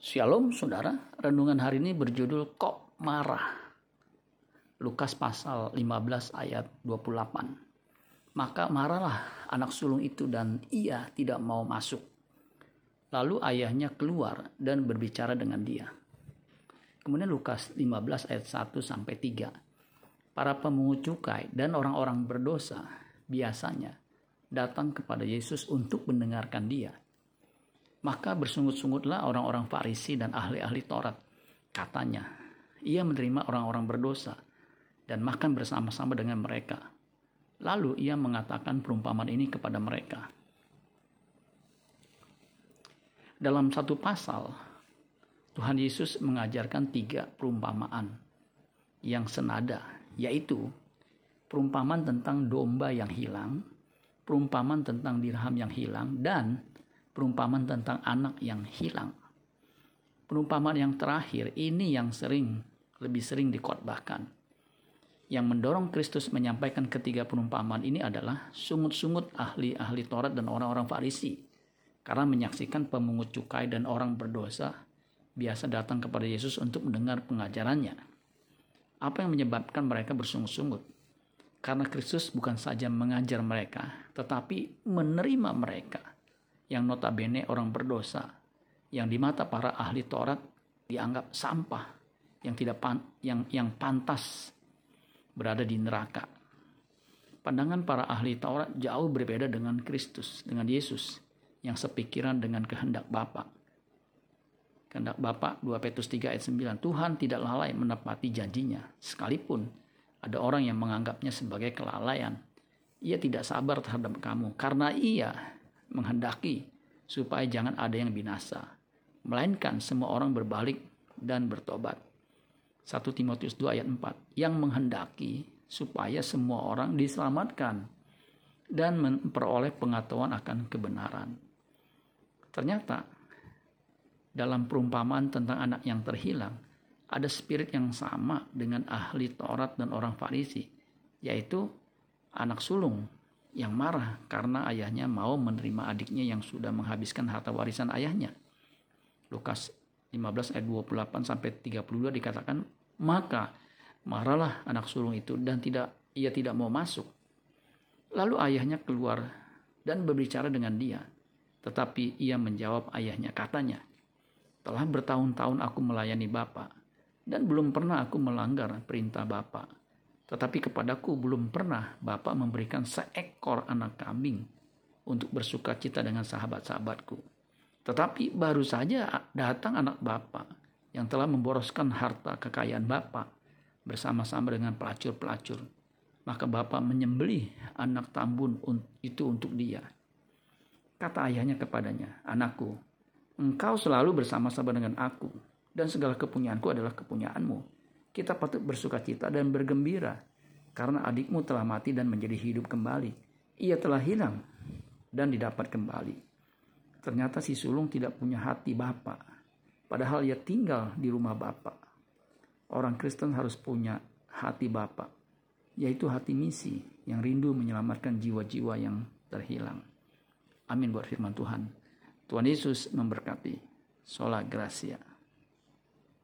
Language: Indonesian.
Shalom saudara, renungan hari ini berjudul Kok Marah. Lukas pasal 15 ayat 28. Maka marahlah anak sulung itu dan ia tidak mau masuk. Lalu ayahnya keluar dan berbicara dengan dia. Kemudian Lukas 15 ayat 1 sampai 3. Para pemungut cukai dan orang-orang berdosa biasanya datang kepada Yesus untuk mendengarkan dia maka bersungut-sungutlah orang-orang Farisi dan ahli-ahli Taurat. Katanya, ia menerima orang-orang berdosa dan makan bersama-sama dengan mereka. Lalu ia mengatakan perumpamaan ini kepada mereka. Dalam satu pasal, Tuhan Yesus mengajarkan tiga perumpamaan yang senada, yaitu perumpamaan tentang domba yang hilang, perumpamaan tentang dirham yang hilang, dan perumpamaan tentang anak yang hilang. Perumpamaan yang terakhir ini yang sering lebih sering dikotbahkan. Yang mendorong Kristus menyampaikan ketiga perumpamaan ini adalah sungut-sungut ahli-ahli Taurat dan orang-orang Farisi. Karena menyaksikan pemungut cukai dan orang berdosa biasa datang kepada Yesus untuk mendengar pengajarannya. Apa yang menyebabkan mereka bersungut-sungut? Karena Kristus bukan saja mengajar mereka, tetapi menerima mereka yang notabene orang berdosa, yang di mata para ahli Taurat dianggap sampah, yang tidak pan, yang yang pantas berada di neraka. Pandangan para ahli Taurat jauh berbeda dengan Kristus, dengan Yesus yang sepikiran dengan kehendak Bapa. Kehendak Bapa 2 Petrus 3 ayat 9, Tuhan tidak lalai menepati janjinya, sekalipun ada orang yang menganggapnya sebagai kelalaian. Ia tidak sabar terhadap kamu karena ia menghendaki supaya jangan ada yang binasa, melainkan semua orang berbalik dan bertobat. 1 Timotius 2 ayat 4 yang menghendaki supaya semua orang diselamatkan dan memperoleh pengetahuan akan kebenaran. Ternyata dalam perumpamaan tentang anak yang terhilang ada spirit yang sama dengan ahli Taurat dan orang Farisi, yaitu anak sulung yang marah karena ayahnya mau menerima adiknya yang sudah menghabiskan harta warisan ayahnya. Lukas 15 ayat 28 sampai 32 dikatakan, "Maka marahlah anak sulung itu dan tidak ia tidak mau masuk." Lalu ayahnya keluar dan berbicara dengan dia. Tetapi ia menjawab ayahnya, katanya, "Telah bertahun-tahun aku melayani Bapak dan belum pernah aku melanggar perintah Bapak." Tetapi kepadaku belum pernah Bapak memberikan seekor anak kambing untuk bersuka cita dengan sahabat-sahabatku. Tetapi baru saja datang anak Bapak yang telah memboroskan harta kekayaan Bapak bersama-sama dengan pelacur-pelacur. Maka Bapak menyembelih anak tambun itu untuk dia. Kata ayahnya kepadanya, Anakku, engkau selalu bersama-sama dengan aku dan segala kepunyaanku adalah kepunyaanmu kita patut bersuka cita dan bergembira karena adikmu telah mati dan menjadi hidup kembali. Ia telah hilang dan didapat kembali. Ternyata si sulung tidak punya hati bapak, padahal ia tinggal di rumah bapak. Orang Kristen harus punya hati bapak, yaitu hati misi yang rindu menyelamatkan jiwa-jiwa yang terhilang. Amin buat firman Tuhan. Tuhan Yesus memberkati. Sola Gracia.